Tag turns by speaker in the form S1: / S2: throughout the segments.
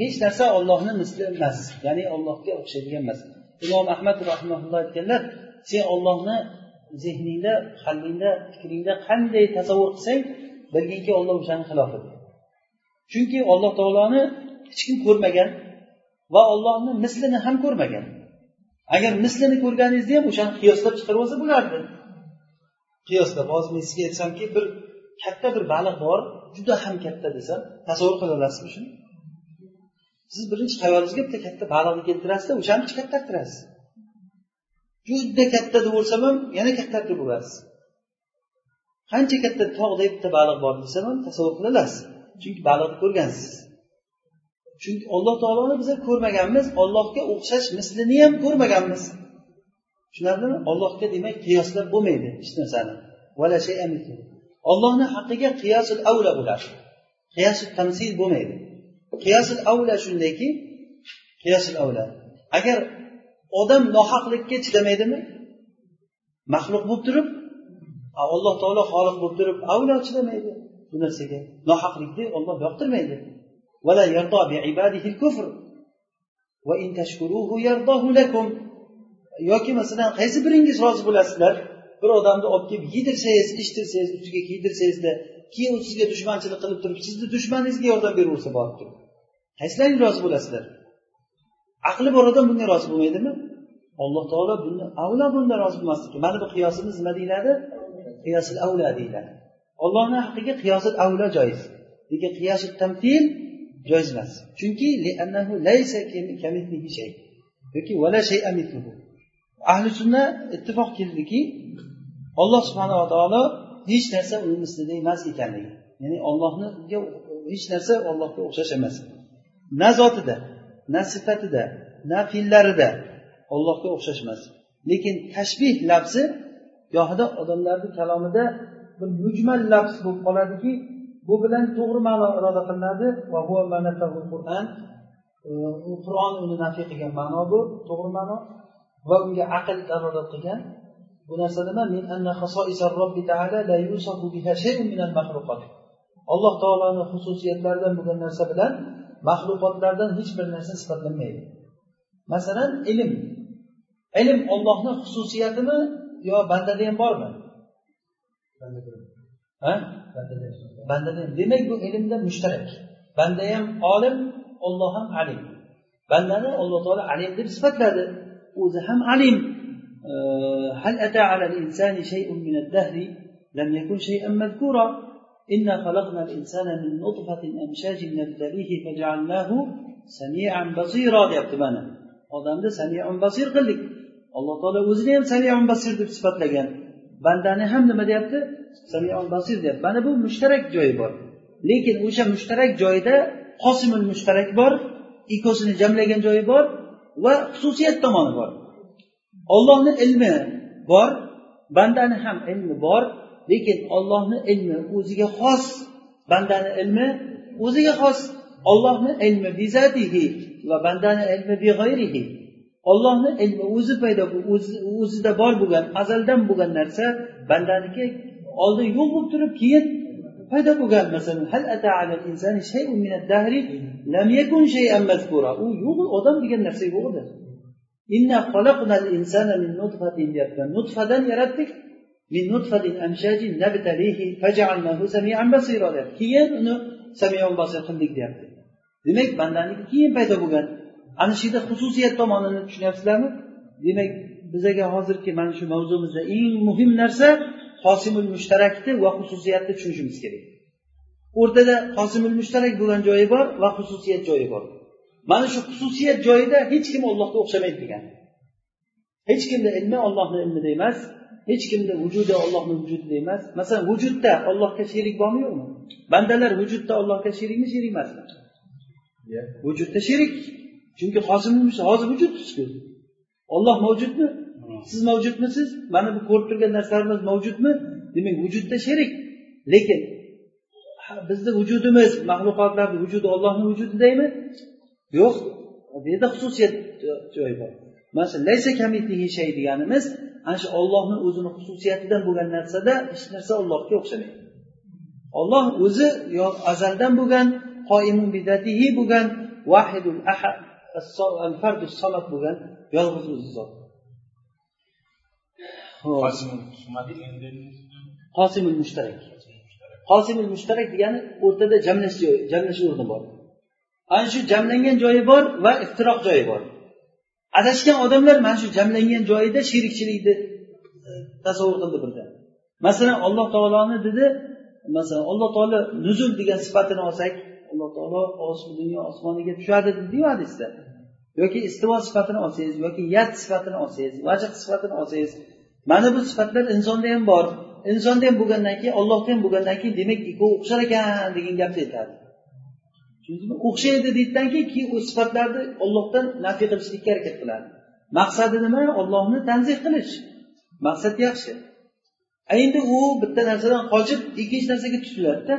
S1: hech narsa ollohni misli emas. Ya'ni ollohga o'xshaydigan emas. Imom ahmad rahmaulloh aytganlar sen ollohni zehningda qalbingda fikringda qanday tasavvur qilsang bilginki olloh o'shani xilofi chunki alloh taoloni hech kim ko'rmagan va ollohni mislini ham ko'rmagan. Agar mislini ko'rganingizda ham o'shani qiyoslab chiqarib olsa bo'lardi qiyoslab hozir men sizga aytsamki bir katta bir baliq bor juda ham katta desam tasavvur qila olasizmi shuni? Siz birinchi xayolingizga bitta katta baliqni keltirasizda o'shani kattatirasiz juda katta deb bo'lsam ham yana kattartirib bo'lasiz. Qancha katta tog'dek bitta baliq bor desam ham tasavvur qila olasiz chunki baliqni ko'rgansiz. Chunki alloh taoloni biz ko'rmaganmiz ollohga o'xshash mislini ham ko'rmaganmiz. Tushunarlimi? Ollohga demak qiyoslab bo'lmaydi hech narsani. Ollohni haqqiga qiyosil avla bo'ladi qiyosil tamsil bo'lmaydi. Qiyosil avla shundayki qiyosil avla. Agar odam nohaqlikka chidamaydimi maxluq bo'lib turib alloh taolo xoliq bo'lib turib avlo chidamaydi bu narsaga. Nohaqlikni olloh yoqtirmaydi. Yoki masalan qaysi biringiz rozi bo'lasizlar? Bir odamni olib kelib yedirsangiz ichdirsangiz ustiga kiydirsangizda keyin u sizga dushmanchilik qilib turib sizni dushmaningizga yordam beraversa borib turib qaysilaring rozi bo'lasizlar? Aqli bor odam bunga rozi bo'lmaydimi? Alloh taolo bundan avlo bundan rozi bo'lmasligi mana bu qiyosimiz nima deyiladi? Qiyosil avla deyiladi. Ollohni haqqiga qiyosil avlo joiz. Lekin qiyosil tamtil joiz emas. Chunki yoki ahli sunna ittifoq keldiki alloh subhanava taolo hech narsa uni mislida emas ekanligi. Ya'ni ollohniga hech narsa ollohga o'xshash emas. Na zotida na sifatida na fe'llarida ollohga o'xshash emas. Lekin tashbih lafzi gohida odamlarni kalomida bir mujmal lafz bo'lib qoladiki bu bilan to'g'ri ma'no iroda qilinadi. Va qur'on qur'on uni nafiy qilgan ma'no bu to'g'ri ma'no. Va unga aql dalolat qilgan bu narsa nima? Alloh taoloni xususiyatlaridan bo'lgan narsa bilan maxluqotlardan hech bir narsa sifatlanmaydi. Masalan ilm. Ilm ollohni xususiyatimi yo bandada ham bormi? Bandada demak bu ilmda mushtarak. Banda ham olim olloh ham alim. Bandani alloh taolo alim deb sifatladi. O'zi ham alim هل أتى على الإنسان شيء من الدهر لم يكن شيئا مذكورا إنا خلقنا الإنسان من نطفة أمشاج نبتليه فجعلناه سميعا بصيرا deyapti mana odamni samiun basir qildik alloh taolo o'zini ham samiun basir deb sifatlagan bandani ham nima deyapti samiun basir deyapti mana bu mushtarak joyi bor lekin o'sha mushtarak joyda qosimul mushtarak bor ikkosini jamlagan joyi bor va xususiyat tomoni bor ollohni ilmi bor bandani ham ilmi bor lekin ollohni ilmi o'ziga xos. Bandani ilmi o'ziga xos. Ollohni ilmi bizatihi va bandani ilmi big'ayrihi ollohni ilmi o'zi paydo o'zida bor bo'lgan azaldan bo'lgan narsa bandaniki oldin yo'q bo'lib turib keyin paydo bo'lgan masalan hal ata alal insani shay'un min ad-dahri lam yakun shay'an mazkura. U yo'q odam degan narsa yo'q edi nutfadan yaratdik min basira keyin uni samion basir qildik deyapti. Demak bandaniki keyin paydo bo'lgan. Ana shu yerda xususiyat tomonini tushunyapsizlarmi? Demak bizaga hozirgi mana shu mavzumizda eng muhim narsa qosimul mushtarakni va xususiyatni tushunishimiz kerak. O'rtada qosimul mushtarak bo'lgan joyi bor va xususiyat joyi bor. Mana shu xususiyat joyida hech kim ollohga o'xshamaydi degan. Hech kimni ilmi ollohni ilmida emas hech kimni vujudi ollohni vujudida emas masalan vujudda ollohga sherik bormi yo'qmi? Bandalar vujudda ollohga sherikmi sherik emasmi? Vujudda sherik chunki hozir vujudsizku olloh mavjudmi? Siz mavjudmisiz? Mana bu ko'rib turgan narsalarimiz mavjudmi? Demak vujudda sherik lekin bizni vujudimiz maxluqotlarni vujudi ollohni vujudidami yo'q. Bu yerda xususiyat joyi bor. Mana shu laysa kamitihi shay deganimiz ana shu ollohni o'zini xususiyatidan bo'lgan narsada hech narsa ollohga o'xshamaydi. Olloh o'zi yo azaldan bo'lgan qoimun bidatihi bo'lgan vahidul ahad fardu samad bo'lgan yolg'iz o'zi zot. Qosimul mushtarak. Qosimul mushtarak degani o'rtada jamlash jamlash o'rni bor ana shu jamlangan joyi bor va iftiroq joyi bor. Adashgan odamlar mana shu jamlangan joyida sherikchilikni e, tasavvur qildi birdan masalan alloh taoloni dedi masalan alloh taolo nuzul degan sifatini olsak alloh taolo dunyo osmoniga tushadi dediyu hadisda. Yoki istivo sifatini olsangiz yoki yad sifatini olsangiz vajh sifatini olsangiz mana bu sifatlar insonda ham bor. Insonda ham bo'lgandan keyin ollohda ham bo'lgandan keyin demak ikkovi o'xshar ekan degan gapni aytadi o'xshaydi deydidan keyin keyin u sifatlarni ollohdan nafiy qilishlikka harakat qiladi. Maqsadi nima? Ollohni tanzih qilish. Maqsad yaxshi. Endi u bitta narsadan qochib ikkinchi narsaga tutiladida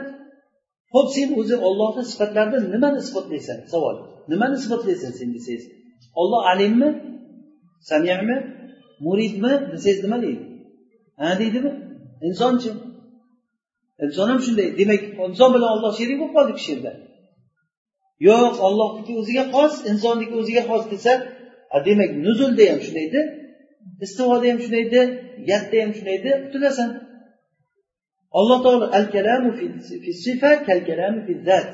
S1: ho'p sen o'zi ollohni sifatlaridan nimani isbotlaysan? Savol. Nimani isbotlaysan sen desangiz olloh alimmi? Samiymi muridmi? Desangiz nima deydi? Ha deydimi? Insonchi inson ham shunday. Demak inson bilan olloh sherik bo'lib qoldi shu yerda. Yo'q ollohniki o'ziga xos insonniki o'ziga xos desa demak nuzulda ham shunday edi istivoda ham shunday edi yatda ham shunday edi. Qutulasan alloh taolo al kalamu fi sifa kal kalamu fi zat.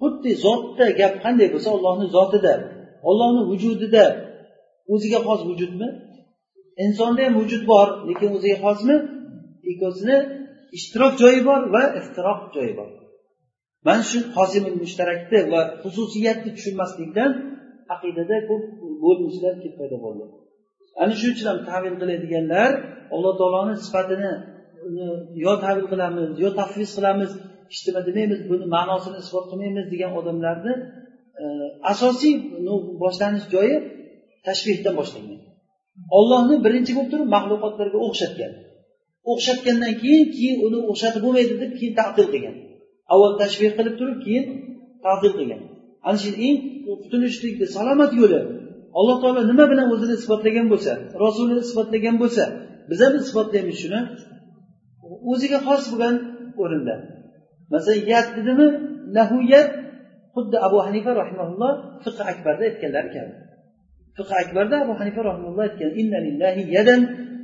S1: Xuddi zotda gap qanday bo'lsa ollohni zotida ollohni vujudida. O'ziga xos vujudmi? Insonda ham vujud bor lekin o'ziga xosmi? Ikkovsini ishtirok joyi bor va ixtiroq joyi bor. Mana shu hozimil mushtarakni va xususiyatni tushunmaslikdan aqidada ko'p bo'linishlar kelib paydo bo'ldi. Ana shuning uchun ham tavil qiladiganlar alloh taoloni sifatini yo tavil qilamiz yo tafviz qilamiz hech nima demaymiz buni ma'nosini isbot qilmaymiz degan odamlarni e, asosiy boshlanish joyi tashbehdan boshlangan. Ollohni birinchi bo'lib turib maxluqotlarga o'xshatgan. O'xshatgandan keyin keyin uni o'xshatib bo'lmaydi deb keyin taqdir qilgan. Avval tashbih qilib turib keyin taqdir qilgan. Ana shu eng qutulishlikni salomat yo'li. Alloh taolo nima bilan o'zini isbotlagan bo'lsa rasulini isbotlagan bo'lsa biz ham isbotlaymiz shuni. O'ziga xos bo'lgan o'rinda. Masalan yat dedimi? Lahuyat xuddi abu hanifa rahimaulloh fiq akbarda aytganlari kabi fiq akbarda abu hanifa rahimalloh aytgan inna lillahi yadan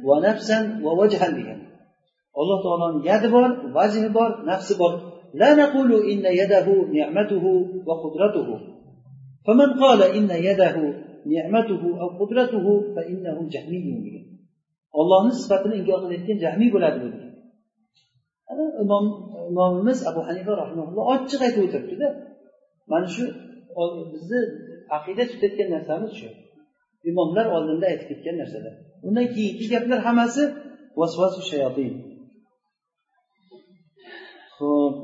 S1: va nafsan va vajhan degan. Alloh taoloni yadi bor vajhi bor nafsi bor. لا نقول إن يده نعمته وقدرته فمن قال إن يده نعمته أو قدرته فإنه جهمي degan ollohni sifatini inkor qilayotgan jahmiy bo'ladi bu imom imomimiz abu hanifa rahimaulloh ochiq aytib o'tiribdida mana shu bizni aqida tutayotgan narsamiz shu imomlar oldinda aytib ketgan narsalar undan keyingi gaplar hammasi vasvasu shayotin ho'p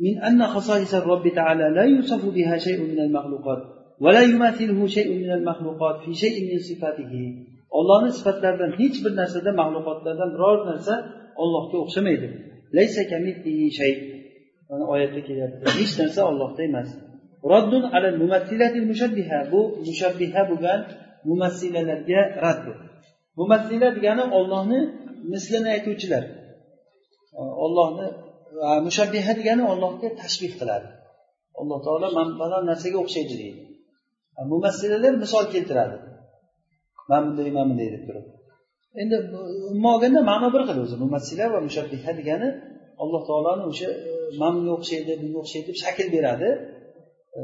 S1: من أن خصائص الرب تعالى لا يوصف بها شيء من المخلوقات ولا يماثله شيء من المخلوقات في شيء من صفاته ollohni sifatlaridan hech bir narsada maxluqotlardan biror narsa ollohga o'xshamaydi laysa shay mana oyatda kelyapti hech narsa ollohda emas roddun ala mushabbiha bu mushabbiha bo'lgan mumassilalarga rad bu mumassila degani ollohni mislini aytuvchilar ollohni mushabbiha degani ollohga tashbih qiladi. Alloh taolo man falon narsaga o'xshaydi deydi. Mumassilalar misol keltiradi. Man bunday man bunday deb turib. Endi umuman olganda ma'no bir xil o'zi. Mumassila va mushabbiha degani alloh taoloni o'sha e, man bunga o'xshaydi bunga o'xshaydi deb shakl beradi. E,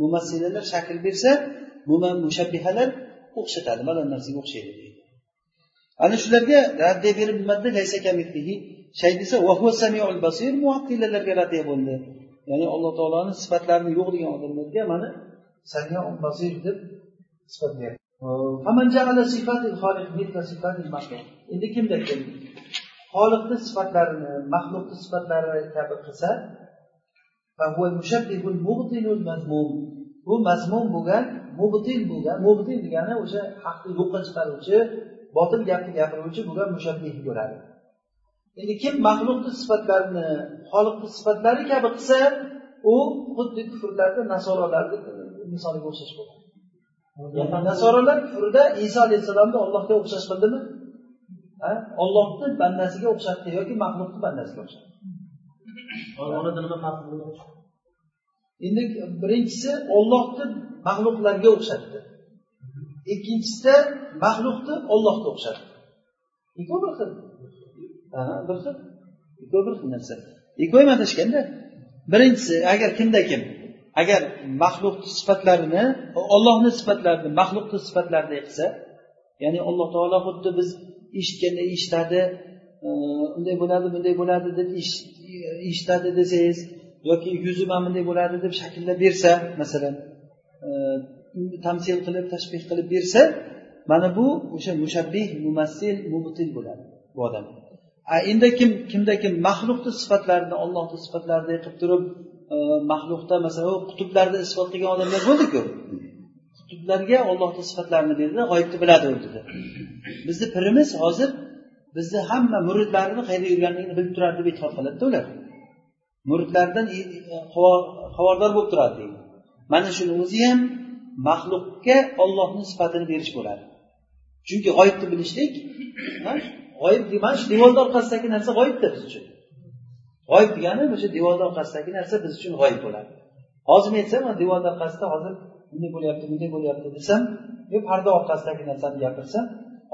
S1: Mumassilalar shakl bersa mushabbihalar o'xshatadi. Mana narsaga o'xshaydi deydi. Ana shularga raddiya berib nimada shay desa basir muattilalarga raddiya bo'ldi. Ya'ni alloh taoloni sifatlarini yo'q degan odamlarga mana samiul basir deb sifatlayapti endi kimda kim xoliqni sifatlarini maxluqni sifatlari kabi qilsa bu mazmun bo'lgan mubtil bo'lgan mubtil degani o'sha haqni yo'qqa chiqaruvchi botil gapni gapiruvchi bo'lgan mushabbih bo'ladi. Endi kim maxluqni sifatlarini xoliqni sifatlari kabi qilsa u xuddi kufrlarda nasorolarni misoliga o'xshash bo'ladi. Nasorolar kufrida iso alayhissalomni ollohga o'xshash qildimi ollohni bandasiga o'xshatdi yoki maxluqni bandasiga o'xshatdi?
S2: Nima farqi
S1: endi birinchisi ollohni maxluqlarga o'xshatdi. Ikkinchisida maxluqni ollohga o'xshatdi. Ikkovi bir xil bir xil ikkovi bir xil narsa. E, ikkovi ham adashganda birinchisi agar kimda kim agar maxluqni sifatlarini ollohni sifatlarini maxluqni sifatlaridek qilsa ya'ni alloh taolo xuddi biz eshitganda eshitadi e, unday bo'ladi bunday bo'ladi deb eshitadi desangiz yoki yuzi mana bunday bo'ladi deb shakllab bersa masalan e, tamsil qilib tashbih qilib bersa mana bu o'sha mushabbih mumassil mubtil bo'ladi bu odam. Endi kim kimda kim maxluqni sifatlarini ollohni sifatlaridek qilib turib e, maxluqda masalan qutblarni isbot qilgan odamlar bo'ldiku. Qutblarga ollohni sifatlarini berdi g'oyibni biladi u dedi. Bizni pirimiz hozir bizni hamma muridlarini qayerda yurganligini bilib turadi deb e'tiqod qiladida ular. Muridlardan e, xabardor bo'lib turadi deydi. Mana shuni o'zi ham maxluqga ollohni sifatini berish bo'ladi. Chunki g'oyibni bilishlik g'oyib mana shu devorni orqasidagi narsa g'oyibda biz uchun. G'oyib degani o'sha devorni orqasidagi narsa biz uchun g'oyib bo'ladi. Hozir men aytsam devorni orqasida hozir bunday bo'lyapti bunday bo'lyapti desam yo parda orqasidagi narsani gapirsam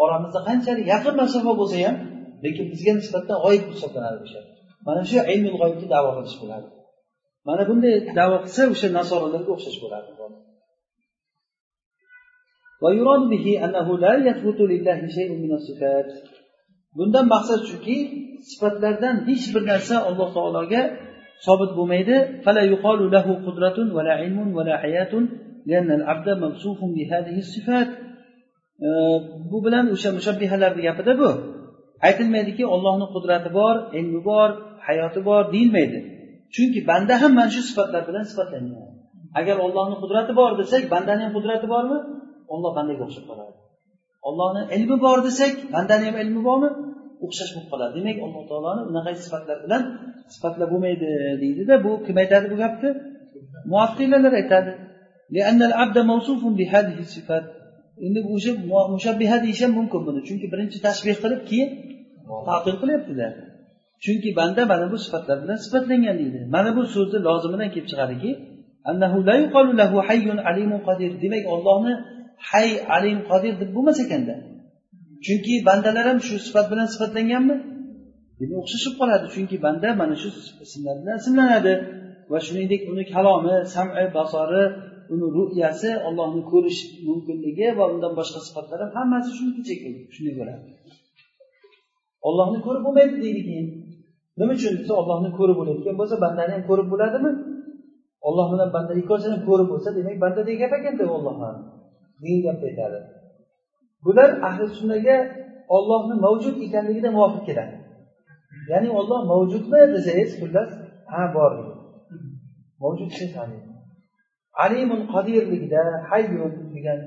S1: oramizda qanchalik yaqin masofa bo'lsa ham lekin bizga nisbatan g'oyib hisoblanadi o'sha mana shu ilmul g'oyibni davo qilish bo'ladi. Mana bunday davo qilsa o'sha nasoralarga o'xshash bo'ladi. ويراد به أنه لا يثبت لله شيء من الصفات bundan maqsad shuki sifatlardan hech bir narsa alloh taologa sobit bo'lmaydi. Bu bilan o'sha mushabbihalarni gapida bu. Aytilmaydiki ollohni qudrati bor ilmi bor hayoti bor deyilmaydi. Chunki banda ham mana shu sifatlar bilan sifatlangan. Agar ollohni qudrati bor desak bandani ham qudrati bormi? Olloh bandaga o'xshab qoladi. Ollohni ilmi bor desak bandani ham ilmi bormi? O'xshash bo'lib qoladi. Demak alloh taoloni unaqa sifatlar bilan sifatlab bo'lmaydi deydida bu kim aytadi bu gapni? Muattilalar aytadi. Endi o'sha mushabbiha deyish ham mumkin buni. Chunki birinchi tashbih qilib keyin taqil qilyaptilar. Chunki banda mana bu sifatlar bilan sifatlangan deydi. Mana bu so'zni lozimidan kelib chiqadiki demak ollohni hay alim qodir deb bo'lmas ekanda. Chunki bandalar ham shu sifat bilan sifatlanganmi? Demak o'xshashib qoladi. Chunki banda mana shu ismlar bilan ismlanadi. Va shuningdek uni kalomi sami basori uni ru'yasi ollohni ko'rish mumkinligi va undan boshqa sifatlar ham hammasi shuniki shunday bo'ladi ollohni ko'rib bo'lmaydi deydi keyin. Nima uchun desa ollohni ko'rib bo'layotgan bo'lsa bandani ham ko'rib bo'ladimi? Olloh bilan banda ikkovsini ko'rib bo'lsa demak bandadek gap ekanda olloh degan gapni aytadi? Bular ahli sunnaga ollohni mavjud ekanligida muvofiq keladi. Ya'ni olloh mavjudmi desangiz xullas ha bor mavjud alimun qodirligida hayyun degan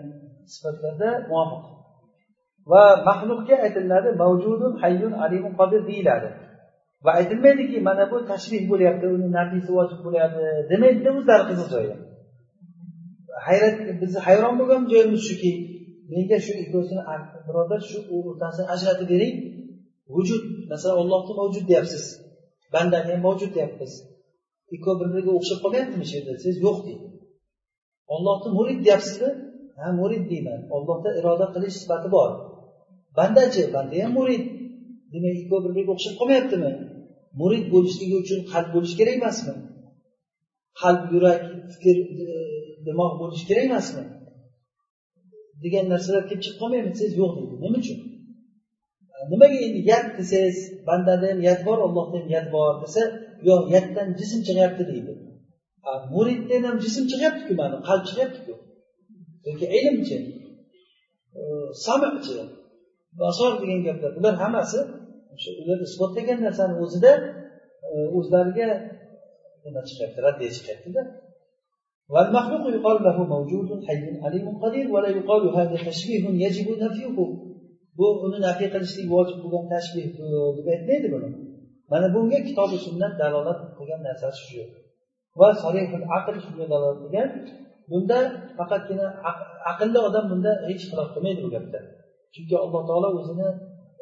S1: sifatlarda muvofiq. Va maxluqga aytiladi mavjudun hayyun alimun qodir deyiladi. Va aytilmaydiki mana bu tashbih bo'lyapti uni nafisi vojib bo'lyapti demaydida o'zlari qiziq joyi hayrat bizni hayron bo'lgan joyimiz shuki menga shu ikkosini birodar shu o'rtasini ajratib bering. Vujud masalan ollohni mavjud deyapsiz. Bandani ham mavjud deyapmiz. Ikkovi bir biriga o'xshab qolmayaptimi shu yerda? Siz yo'q deydi. Ollohni murid deyapsizmi ha murid deyman. Ollohda iroda qilish sifati bor. Bandachi banda ham murid. Demak ikkovi bir biriga o'xshab qolmayaptimi? Murid bo'lishligi uchun qalb bo'lishi kerak emasmi? Qalb yurak fikr e, dimoq bo'lishi kerak emasmi? degan narsalar kelib chiqib qolmaymi desangiz yo'q deydi nima uchun? Nimaga endi yat desangiz bandada ham yat bor ollohda ham yat bor desa yo'q yatdan jism chiqyapti deydi. Muriddan ham jism chiqyaptiku mana qalb chiqyaptiku. Yoki ilmchi e, samichi basor degan gaplar bular hammasi o'sha ular isbotlagan narsani o'zida e, o'zlariga nima chiqyapti raddiya chiqyaptida والمخلوق يقال له موجود حي عليم قدير ولا يقال هذا تشبيه يجب نفيه bu uni nafiy qilishlik vojib bo'lgan tashbih deb aytmaydi buni mana bunga kitobi sunnat dalolat qilgan narsasi shu va solihul aql shunga dalolat qilgan bunda faqatgina aqlli odam bunda hech xilof qilmaydi bu gapda chunki alloh taolo o'zini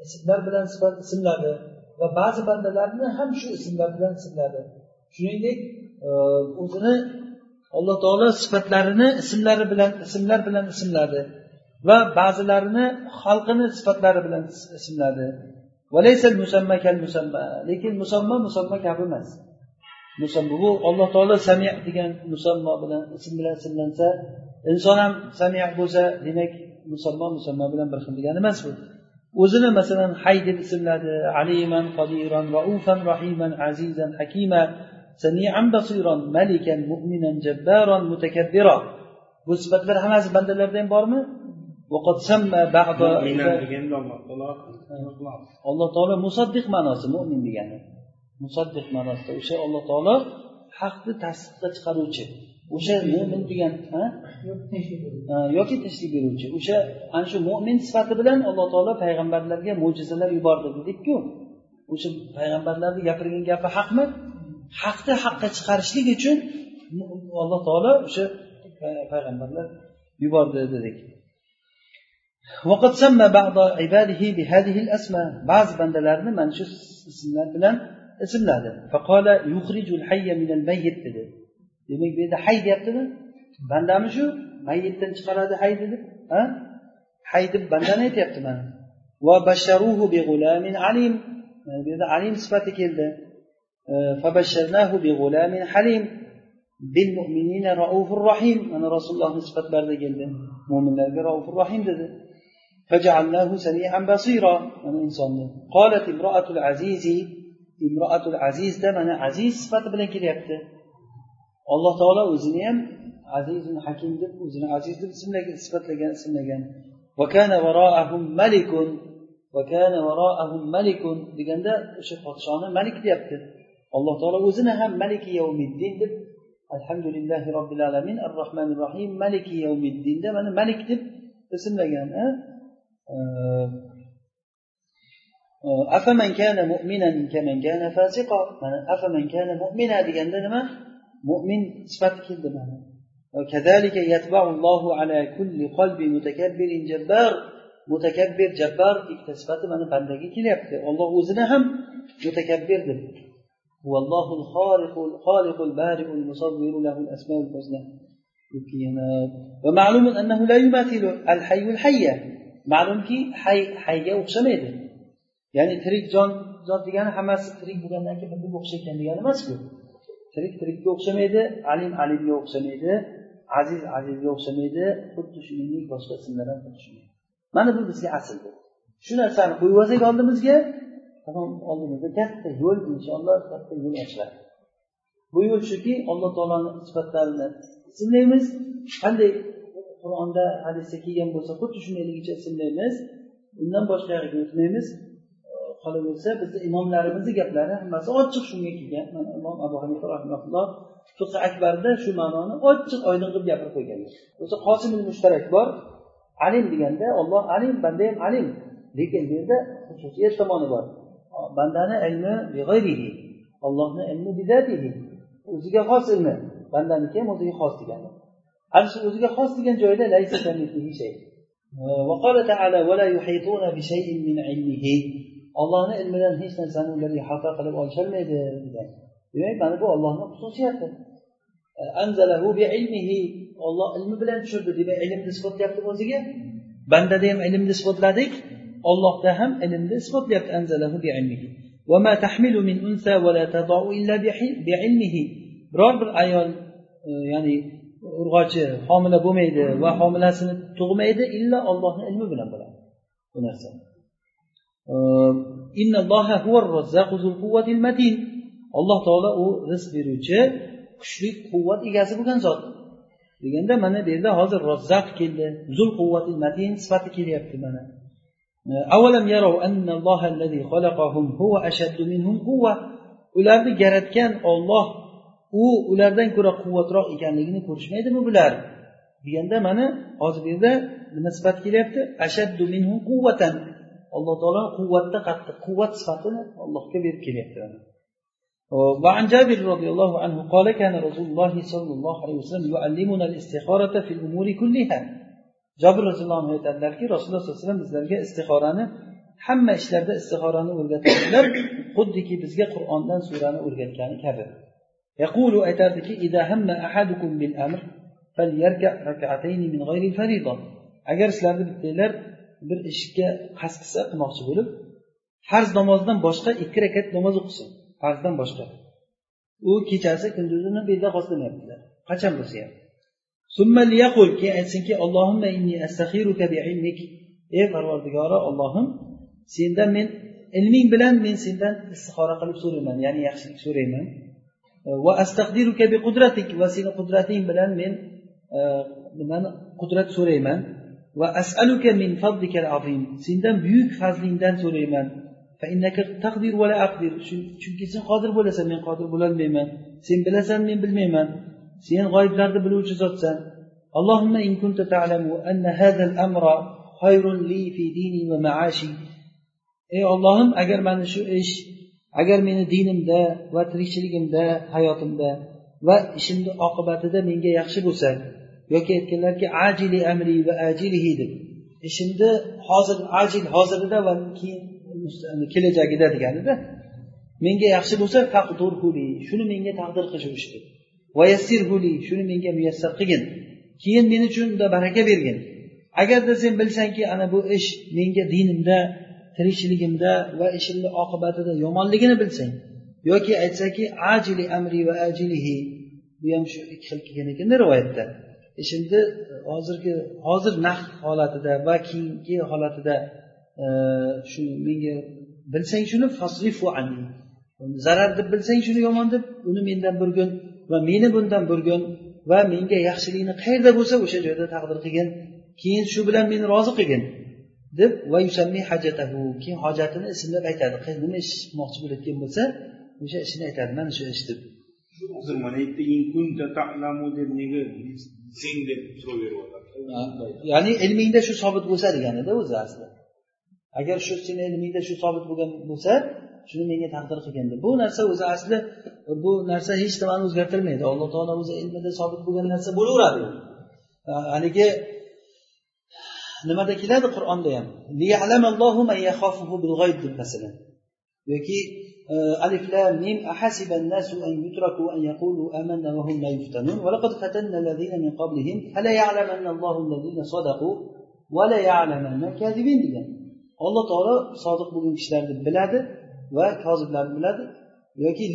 S1: ismlar bilan sifat ismladi va ba'zi bandalarni ham shu ismlar bilan ismladi Shuningdek e, o'zini alloh taolo sifatlarini ismlari bilan ismlar bilan ismladi va ba'zilarini xalqini sifatlari bilan ismladi. Lekin musammo musammo kabi emas. Musammo bu alloh taolo sami degan musammo bilan ism bilan ismlansa inson ham sami bo'lsa demak musammo musammo bilan bir xil degani emas bu. O'zini masalan hay deb ismladi aliman qodiron raufan rahiman azizan hakima samian basiron malikan mu'minan jabbaron mutakabbiro bu sifatlar hammasi bandalarda ham bormi? Alloh taolo musaddiq ma'nosi mo'min degani. Musaddiq ma'nosida o'sha alloh taolo haqni tasdiqqa chiqaruvchi. O'sha mo'min degan yoki tinchlik beruvchi o'sha ana shu mo'min sifati bilan alloh taolo payg'ambarlarga mo'jizalar yubordi dedikku. O'sha payg'ambarlarni gapirgan gapi haqmi haqni haqqa chiqarishlik uchun alloh taolo o'sha payg'ambarlar yubordi dedik وقد سمى بعض عباده بهذه الأسماء بعض بندلارنا من شو اسمlar bilan ismladi فقال يخرج الحي من الميت dedi demak bu yerda hay deyaptimi bandami shu mayyitdan chiqaradi hay dedi ha hay deb bandani aytyapti mana va basharuhu bi g'ulamin alim bu yerda alim sifati keldi fabashsharnahu bi g'ulamin halim bil mu'minina raufur rahim mana rasulullohni sifatlarida keldi mo'minlarga raufur rahim dedi فجعلناه سميعا بصيرا mana insonni قالت امرأة العزيز امرأة العزيز ده mana aziz sifati bilan kelyapti alloh taolo o'zini ham azizun hakim deb o'zini aziz deb ismlagan sifatlagan ismlagan malikun malikun deganda o'sha podshoni malik deyapti alloh taolo o'zini ham maliki yavmiddin deb alhamdulillahi robbil alamin ar rohmanir rohim maliki yavmiddinda mana malik deb ismlagan afaman kana mu'minan kaman kana fasiqa mana afaman kana mu'mina deganda nima mo'min sifati keldi mana وكذلك يتبع الله على كل قلب متكبر جبار mutakabbir jabbar ikkita sifati mana bandaga kelyapti olloh o'zini ham mutakabbir deb ومعلوم أنه لا يماثل الحي الحية ma'lumki hay hayga o'xshamaydi ya'ni tirik jon zot degani hammasi tirik bo'lgandan keyin birga o'xshaykan degani emas bu tirik tirikka o'xshamaydi alim alimga o'xshamaydi aziz azizga o'xshamaydi xuddi shuningdek boshqa ismlar ham o'xshamaydi mana bu bizga asldir shu narsani qo'yib olsak oldimizga tamom oldimizda katta yo'l inshaalloh katta yo'l ochiladi. Bu yo'l shuki alloh taoloni sifatlarini ismlaymiz. Qanday qur'onda hadisda kelgan bo'lsa xuddi shundayligicha ismlaymiz. Undan boshqa yoqqa o'tmaymiz. Qolaversa bizni imomlarimizni gaplari hammasi ochiq shunga kelgan. Mana imom abu hanifa rahmatulloh fiqi akbarda shu ma'noni ochiq oydin qilib gapirib qo'yganlar o'zi qosim mushtarak bor. Alim deganda olloh alim banda ham alim. Lekin bu yerda xususiyat tomoni bor. bandani ilmi ollohni ilmi o'ziga xos ilmi bandaniki ham o'ziga xos degani ana shu o'ziga xos degan joyda وقال تعالى ولا يحيطون بشيء من علمه ollohni ilmidan hech narsani ular ihota qilib olisholmaydi degan demak mana bu ollohni xususiyati anzalahu bi ilmihi olloh ilmi bilan tushirdi demak ilmni isbotlayapti o'ziga bandada ham ilmni isbotladik ollohda ham ilmni isbotlayapti anzalahu bi ilmihi وما تحمل من أنثى ولا تضع إلا بعلمه biror bir ayol ya'ni urg'ochi homila bo'lmaydi va homilasini tug'maydi illo ollohni ilmi bilan bo'ladi bu narsa alloh taolo u rizq beruvchi kuchli quvvat egasi bo'lgan zot deganda mana bu yerda hozir rozzaq keldi zul quvvatil matin sifati kelyapti mana أولم يروا أن الله الذي خلقهم هو أشد منهم قوة ularni yaratgan olloh u ulardan ko'ra quvvatroq ekanligini ko'rishmaydimi bular deganda mana hozir bu yerda nima sifat kelyapti ashaddu minhu quvvatan alloh taolo quvvatda qattiq quvvat sifatini allohga berib kelyapti وعن جابر رضي الله عنه قال كان رسول الله صلى الله عليه وسلم يعلمنا الاستخارة في الأمور كلها jobir roziyallohu anhu aytadilarki rasululloh sollallohu alayhi vasallam bizlarga istixorani hamma ishlarda istixorani o'rgatganlar xuddiki bizga qur'ondan surani o'rgatgani kabi. Yaqulu aytardiki agar sizlarni bittanglar bir ishga qasd qilsa qilmoqchi bo'lib farz namozdan boshqa ikki rakat namoz o'qisin farzdan boshqa. U kechasi kunduzini bedahoslanayaptilar qachon bo'lsa ham. Keyin aytsinki allohimma inni astakhiruka biilmik. Ey parvardigori ollohim sendan men ilming bilan men sendan istixora qilib so'rayman ya'ni yaxshilik so'rayman. Va astaqdiruka bi qudratik va seni qudrating bilan men e, nimani qudrat so'rayman. Va as'aluka min fadlikal azim sendan buyuk fazlingdan so'rayman. Chunki sen qodir bo'lasan men qodir bo'lolmayman. Sen bilasan men bilmayman. sen g'oyiblarni biluvchi zotsan اللهم إن كنت تعلم أن هذا الأمر خير لي في ديني ومعاشي ey ollohim agar mana shu ish agar meni dinimda va tirikchiligimda hayotimda va ishimni oqibatida menga yaxshi bo'lsa yoki aytganlarki ajili amri va ajilihi deb ishimni hozir ajil hozirida va keyin kelajagida deganida menga yaxshi bo'lsa taqdurhuli shuni menga taqdir qil shu ishni vayassirhuli shuni menga muyassar qilgin. Keyin men uchun unda baraka bergin. Agarda sen bilsangki ana bu ish menga dinimda tirikchiligimda va ishimni oqibatida yomonligini bilsang yoki aytsaki ajili amri va ajilihi. Bu ham shu ikki xil kelgan ekan rivoyatda. Ishimni e, hozirgi hozir naqd holatida va keyingi holatida e, shu menga bilsang shuni fasrifu anni. Zarar deb bilsang shuni yomon deb uni mendan bir kun va meni bundan burgin va menga yaxshilikni qayerda bo'lsa o'sha joyda taqdir qilgin keyin shu bilan meni rozi qilgin deb va yusammi hajatahu keyin hojatini ismlab aytadi. Nima ish qilmoqchi bo'layotgan bo'lsa o'sha ishini aytadi. Mana shu ish deb. Ya'ni ilmingda shu sobit bo'lsa deganida o'zi asli agar shu seni ilmingda shu sobit bo'lgan bo'lsa shuni menga taqdir qilgan deb bu narsa o'zi asli bu narsa hech nimani o'zgartirmaydi. Alloh taolo o'zi ilmida sobit bo'lgan narsa bo'laveradi. Haligi nimada keladi qur'onda ham? Masalan. Yoki e, alif lam mim ahasiba an-nasu an yutraku an yaqulu amanna wa hum la yuftanun. Wa laqad fatanna alladhina min qablihim fala ya'lamanna Allahu alladhina sadaqu wa la ya'lamanna kadhibin. Degan alloh taolo sodiq bo'lgan kishilarni biladi. Va koziblarni biladi. Yoki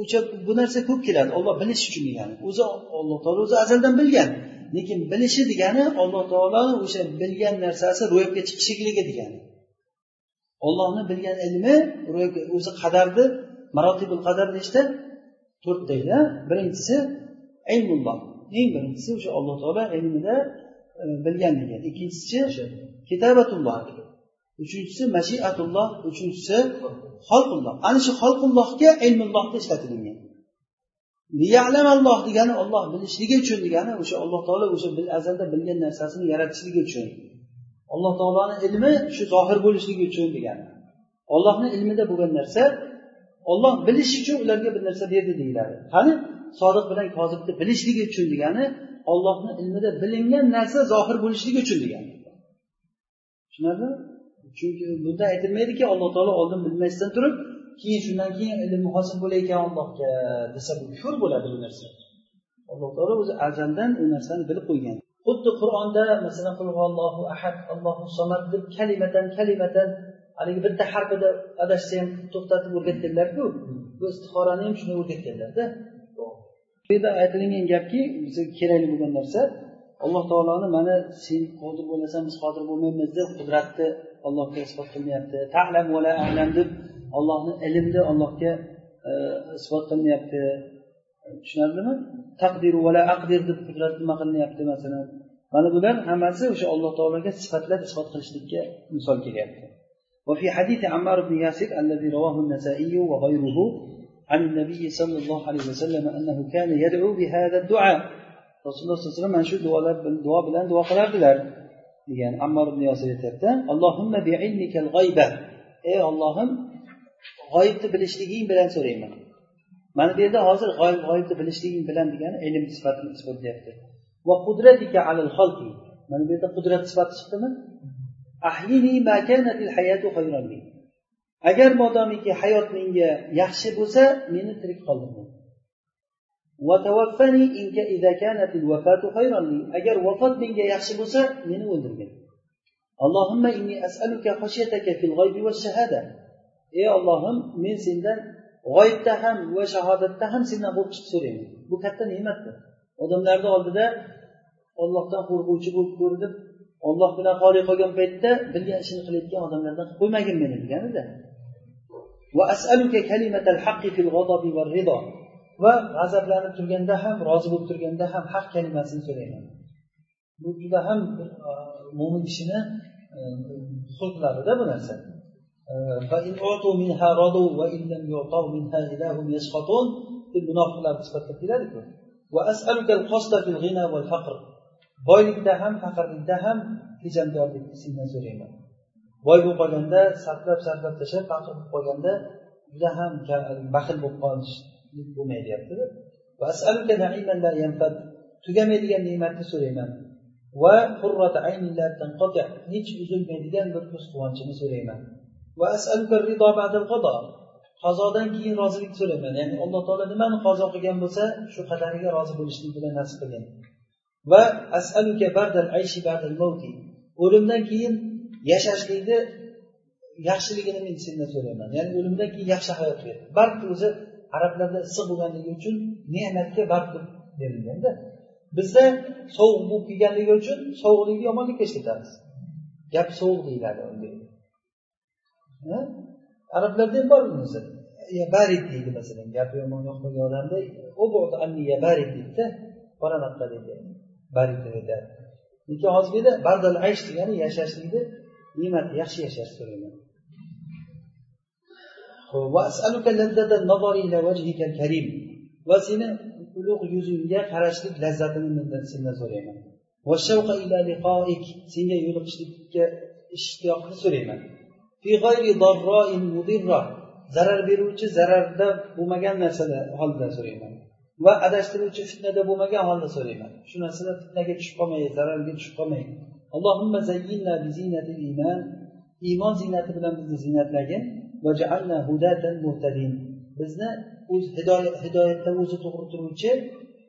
S1: o'sha bu narsa ko'p keladi. Olloh bilish uchun degani. O'zi olloh taolo o'zi azaldan bilgan. Lekin bilishi degani alloh taoloni o'sha bilgan narsasi ro'yobga chiqishligi degani. Ollohni bilgan ilmi o'zi qadarni marotibul qadar nechta? To'rttayda birinchisi ilmulloh. Eng birinchisi o'sha alloh taolo ilmida e, bilganligi. Bilgan degan ikkinchisi kitabatulloh. Uchinchisi mashiatulloh uchinchisi xalqulloh ana shu xalqullohga ilmullohni ishlatilgan alloh degani olloh bilishligi uchun degani o'sha alloh taolo o'sha azalda bilgan narsasini yaratishligi uchun. Alloh taoloni ilmi shu zohir bo'lishligi uchun degani. Ollohni ilmida bo'lgan narsa olloh bilish uchun ularga bir narsa berdi deyiladi. Qani? Sodiq bilan kozibni bilishligi uchun degani ollohni ilmida bilingan narsa zohir bo'lishligi uchun degani. Tushunarlimi chunki bunda aytilmaydiki alloh taolo oldin bilmasdan turib keyin shundan keyin ilmni hosil bo'layotgan allohga desa bu kufr bo'ladi bu narsa. Alloh taolo o'zi azaldan u narsani bilib qo'ygan. Xuddi qur'onda masalan allohu ahad allohu somad deb kalimatan kalimatan haligi bitta harfida adashsa ham to'xtatib o'rgatganlarku bu istihorani ham shunday o'rgatganlarda bu yerda aytilingan gapki bizga kerakli bo'lgan narsa alloh taoloni mana sen qodir bo'lasan biz qodir bo'lmaymiz deb qudratni allohga isbot qilmayapti talam vala alam deb ollohni ilmni allohga e, isbot qilmayapti tushunarlimi taqdiru vala aqdir deb qudrat nima qilinyapti masalan mana bular hammasi o'sha alloh taologa sifatlab isbot qilishlikka misol kelyapti وفي حديث عمار بن ياسر الذي رواه النسائي وغيره عن النبي صلى الله عليه وسلم أنه كان يدعو بهذا الدعاء rasululloh sallallohu alayhi vasallam mana shu duolar duo bilan duo qilardilar Degan ammor ibn yosir aytyapti. Allohimma biilmikal g'oyba ey ollohim g'oyibni bilishliging bilan so'rayman mana. Bu yerda hozir g'oyib g'oyibni bilishliging bilan degani ilm sifatini isbotlayapti va qudratika alal xalqi. Mana bu yerda qudrat sifati chiqdimi? Ahlini ma kanatil hayatu khayran li agar modomiki hayot menga yaxshi bo'lsa meni tirik qoldirmang. Agar vafot menga yaxshi bo'lsa meni o'ldirgin allohimma inni as'aluka xashyataka fil g'aybi va shahada ey ollohim men sendan g'oyibda ham va shahodatda ham sendan qo'rqishni so'rayman bu katta ne'matdir odamlarni oldida ollohdan qo'rquvchi bo'lib ko'rinib olloh bilan xoli qolgan paytda bilgan ishini qilayotgan odamlardan qilib qo'ymagin meni deganida va g'azablanib turganda ham rozi bo'lib turganda ham haq kalimasini so'rayman. Bu juda ham mo'min kishini e, xulqlarida bu narsa. E, munofiqlarni sifatlab keladiku. Boylikda ham faqirlikda ham tejamkorlikni sendan so'rayman. Boy bo'lib qolganda sarflab sarflab tashlab faqir bo'lib qolganda juda ham baxil bo'lib qolish bo'lmayaptida. Tugamaydigan ne'matni so'rayman. Va hech uzilmaydigan bir ko'z quvonchini so'rayman qazodan keyin rozilik so'rayman. Ya'ni alloh taolo nimani qazo qilgan bo'lsa shu qadariga rozi bo'lishlik bilan nasib qilgin va asaluka bardal ayshi bardal mavti. O'limdan keyin yashashlikni yaxshiligini men sendan so'rayman. Ya'ni o'limdan keyin yaxshi hayot ber. Barq o'zi arablarda issiq bo'lganligi uchun ne'matga barq berilganda bizda sovuq bo'lib kelganligi uchun sovuqlikni yomonlikka ishlatamiz gap sovuq deyiladi arablarda ham bor bunisi barid deydi masalan gapi yomon yoqmagan odamni barid deydida boramoqqa deydi. Barid deb aytadi lekin hozirgida bardal aysh degani yashashlikni ne'mat yaxshi yashash so'rayman. Va seni ulug' yuzingga qarashlik lazzatini mendan sendan so'rayman senga yo'liqishlikka ishtiyoqni so'rayman. Zarar beruvchi zararda bo'lmagan narsada holda so'rayman. Va adashtiruvchi fitnada bo'lmagan holda so'rayman. Shu narsada fitnaga tushib qolmay zararga tushib qolmay. Allohimma zayyinna bi zinatil iymon iymon ziynati bilan bizni ziynatlagin bizni o'z hidoyatda o'zi to'g'ri turuvchi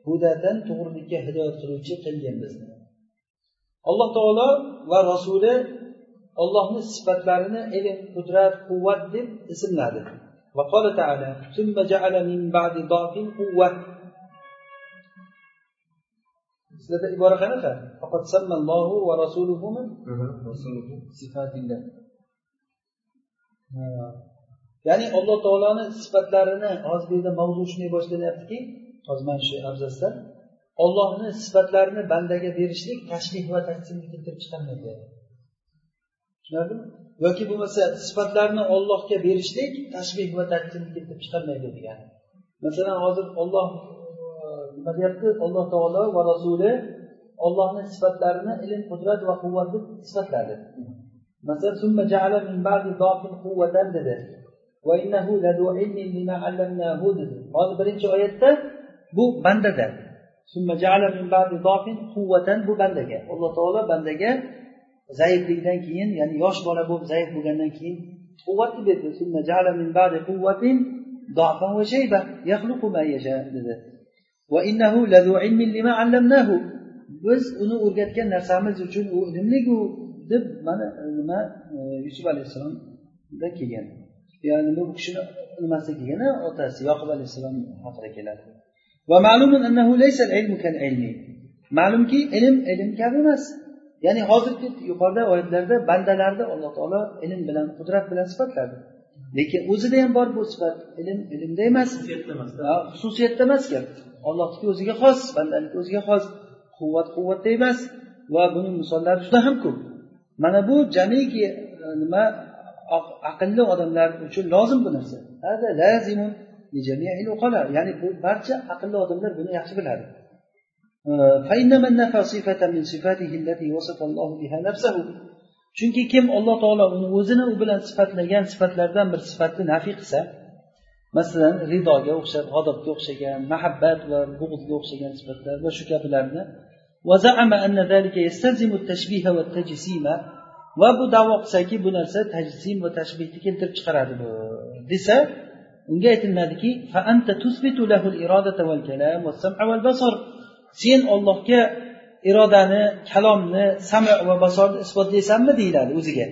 S1: hudatan to'g'rilikka hidoyat qiluvchi qilgin bizni alloh taolo va rasuli ollohni sifatlarini ilm qudrat quvvat deb ismladi وقال تعالى ثم جعل من بعد ضعف قوة sizlarda ibora qanaqa faqat sammallohu va rasuluhu sifatillah ya'ni alloh taoloni sifatlarini hozir bu yerda mavzu shunday boshlanyaptiki hozir mana shu abzasda. Ollohni sifatlarini bandaga berishlik tashbih va taqsimni keltirib chiqarmaydi. Tushunarlimi? Yoki bo'lmasa sifatlarni ollohga berishlik tashbih va taqsimni keltirib chiqarmaydi degani masalan hozir olloh nima deyapti? Alloh taolo va rasuli ollohni sifatlarini ilm qudrat va quvvat deb sifatladi. masalan dedi. Hozir birinchi oyatda bu bandada. Bu bandaga. Alloh taolo bandaga zaiflikdan keyin ya'ni yosh bola bo'lib zaif bo'lgandan keyin quvvatni berdi. Dedi. Biz uni o'rgatgan narsamiz uchun u ilmligu deb mana nima e, yusuf alayhissalomda kelgan. Ya'ni bu kishini nimasi kelgan otasi yoqub alayhissalom haqida keladi. Ma'lumki ilm ilm kabi emas. Ya'ni hozirgi yuqorida oyatlarda bandalarni alloh taolo ilm bilan qudrat bilan sifatladi. Lekin o'zida ham bor bu sifat ilm ilmda emas. Xususiyatda emas gap. Ollohniki o'ziga xos bandaniki o'ziga xos. Quvvat quvvatda emas. Va buni misollari juda ham ko'p mana bu jamiki e, nima aqlli odamlar uchun lozim bu narsa. Ya'ni bu barcha aqlli odamlar buni yaxshi biladi. Chunki kim alloh taolo uni o'zini u bilan sifatlagan sifatlardan bir sifatni nafiy qilsa masalan ridoga o'xshab g'adobga o'xshagan mahabbat va bug'zga o'xshagan sifatlar va shu kabilarni va bu davo qilsaki bu narsa tajsim va tashbihni keltirib chiqaradi bu desa unga aytiladiki sen ollohga irodani kalomni sami va basorni isbotlaysanmi deyiladi o'ziga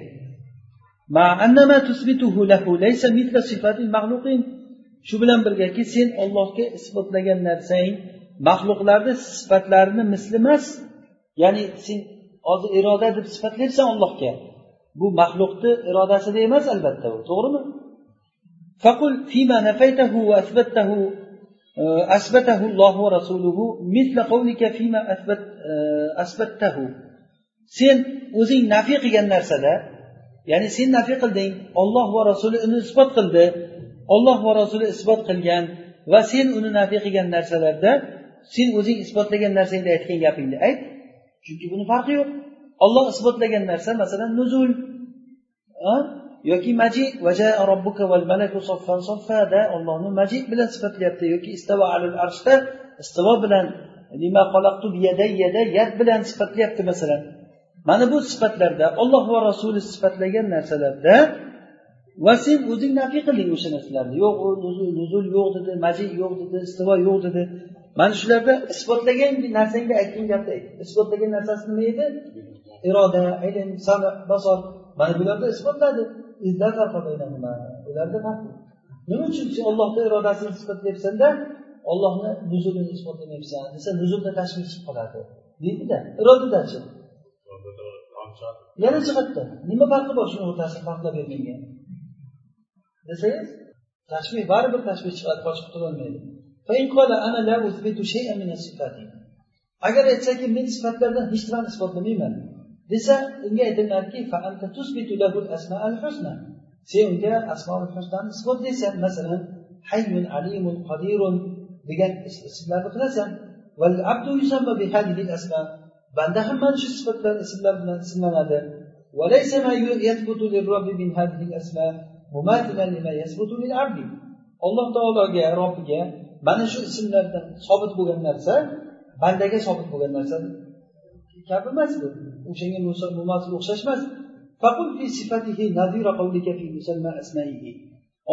S1: shu bilan birgaki sen ollohga isbotlagan narsang maxluqlarni sifatlarini misli emas ya'ni sen hozir iroda deb sifatlayapsan ollohga bu maxluqni irodasida emas albatta u to'g'rimi فقل فيما نفيته وأثبته أثبته الله ورسوله مثل قولك فيما أثبت أثبته sen o'zing nafiy qilgan narsada ya'ni sen nafiy qilding olloh va rasuli uni isbot qildi olloh va rasuli isbot qilgan va sen uni nafiy qilgan narsalarda sen o'zing isbotlagan narsangda aytgan gapingni ayt chunki buni farqi yo'q. Olloh isbotlagan narsa masalan nuzul yoki maji da ollohni maji bilan sifatlayapti. Yoki istavo alul arshda istivo bilan yad bilan sifatlayapti masalan. Mana bu sifatlarda olloh va rasuli sifatlagan narsalarda va sen o'zing nafiy qilding o'sha narsalarni yo'q u nuzul yo'q dedi maji yo'q dedi istivo yo'q dedi. Mana shularda isbotlagan narsangda aytgan gapni ayt isbotlagan narsasi nima edi? Iroda ilm sana basor. Mana bularda isbotladi. Ularda nima uchun sen ollohni irodasini isbotlayapsanda ollohni nuzulini isbotlamayapsan desa nuzulda tashvish chiqib qoladi. Deydida irodadachi yana jihatda nima farqi bor shuni o'rtasida farqlab bermanga desangiz tashbih baribir tashbih chiqadi qochib qutulolmaydi agar aytsaki men sifatlardan hech nimani isbotlamayman desa unga aytiladiki sen unga asmoi husnani isbotlaysan masalan hayyun alimun qodirun degan ismlarni qilasan. Banda ham mana shu sifatlar ismlar bilan ismlanadi. Alloh taologa robbiga mana shu ismlardan sobit bo'lgan narsa bandaga sobit bo'lgan narsa. Kabi emas bu. O'shanga o'xshash emas.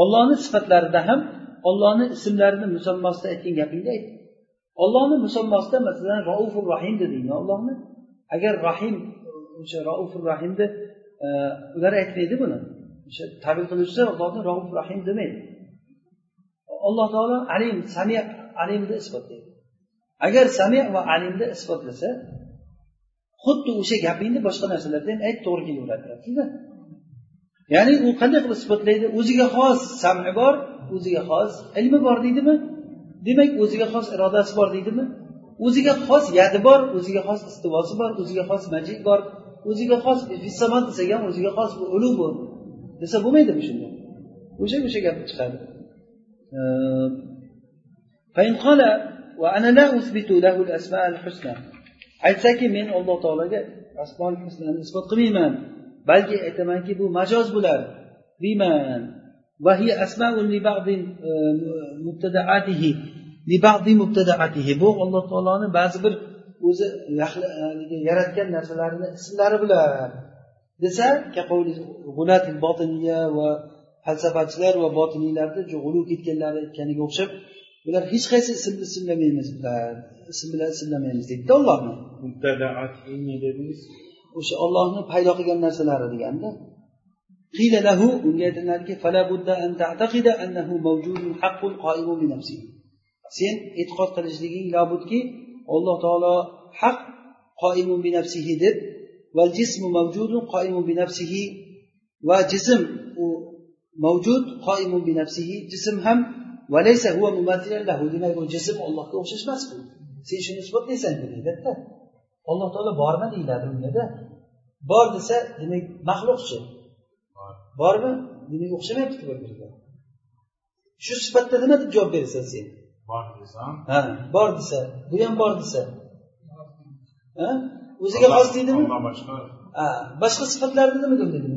S1: Ollohni sifatlarida ham ollohni ismlarini musammosida aytgan gapingni ayt. Ollohni musammosida masalan raufur rahim dedingmi ollohni agar rahim o'sha raufur rahimni e, ular aytmaydi buni. O'sha tabir qiluvchilar allohni raufur rahim demaydi. Alloh taolo alim sami alimni isbotlaydi. Agar sami va alimni isbotlasa xuddi o'sha gapingni boshqa narsalarda ham ayt to'g'ri kelaveradi deyapsizda ya'ni u qanday qilib isbotlaydi? O'ziga xos sami bor o'ziga xos ilmi bor deydimi? Demak o'ziga xos irodasi bor deydimi? O'ziga xos yadi bor o'ziga xos istivosi bor o'ziga xos majid bor o'ziga xos fissamon desak ham o'ziga xos ulug' ulu desa bo'lmaydimi shunda o'sha o'sha gapni chiqadi فإن قال وأنا لا أثبت له الأسماء الحسنى aytsaki men alloh taologa asmol husnani isbot qilmayman balki aytamanki bu majoz bular deyman bu alloh taoloni ba'zi bir o'zi yaratgan narsalarini ismlari bular desa va falsafachilar va botiniylarni g'ulu ketganlari aytganiga o'xshab bular hech qaysi ismni ismlamaymiz bular ism bilan ismlamaymiz deydida ollohni o'sha ollohni paydo qilgan narsalari deganda قيل له unga aytiladiki sen e'tiqod qilishliging labudki alloh taolo haq qoimun bi nafsihi deb val jismu mavjudun qoimun bi nafsihi va jism u mavjud qoimun bi nafsihi jism ham valaysa huwa mumathilan lahu demak u jism ollohga o'xshash emas bu sen shuni isbotlaysan deydida alloh taolo bormi deyiladi ungada bor desa demak maxluqchi. Bormi? Demak o'xshamayapti bir biriga. Shu sifatda nima deb javob berasan sen?
S2: Bor desam?
S1: Ha bor desa bu ham bor desa. O'ziga xos deydimi?
S2: Boshqa.
S1: Boshqa sifatlarni nima deb deding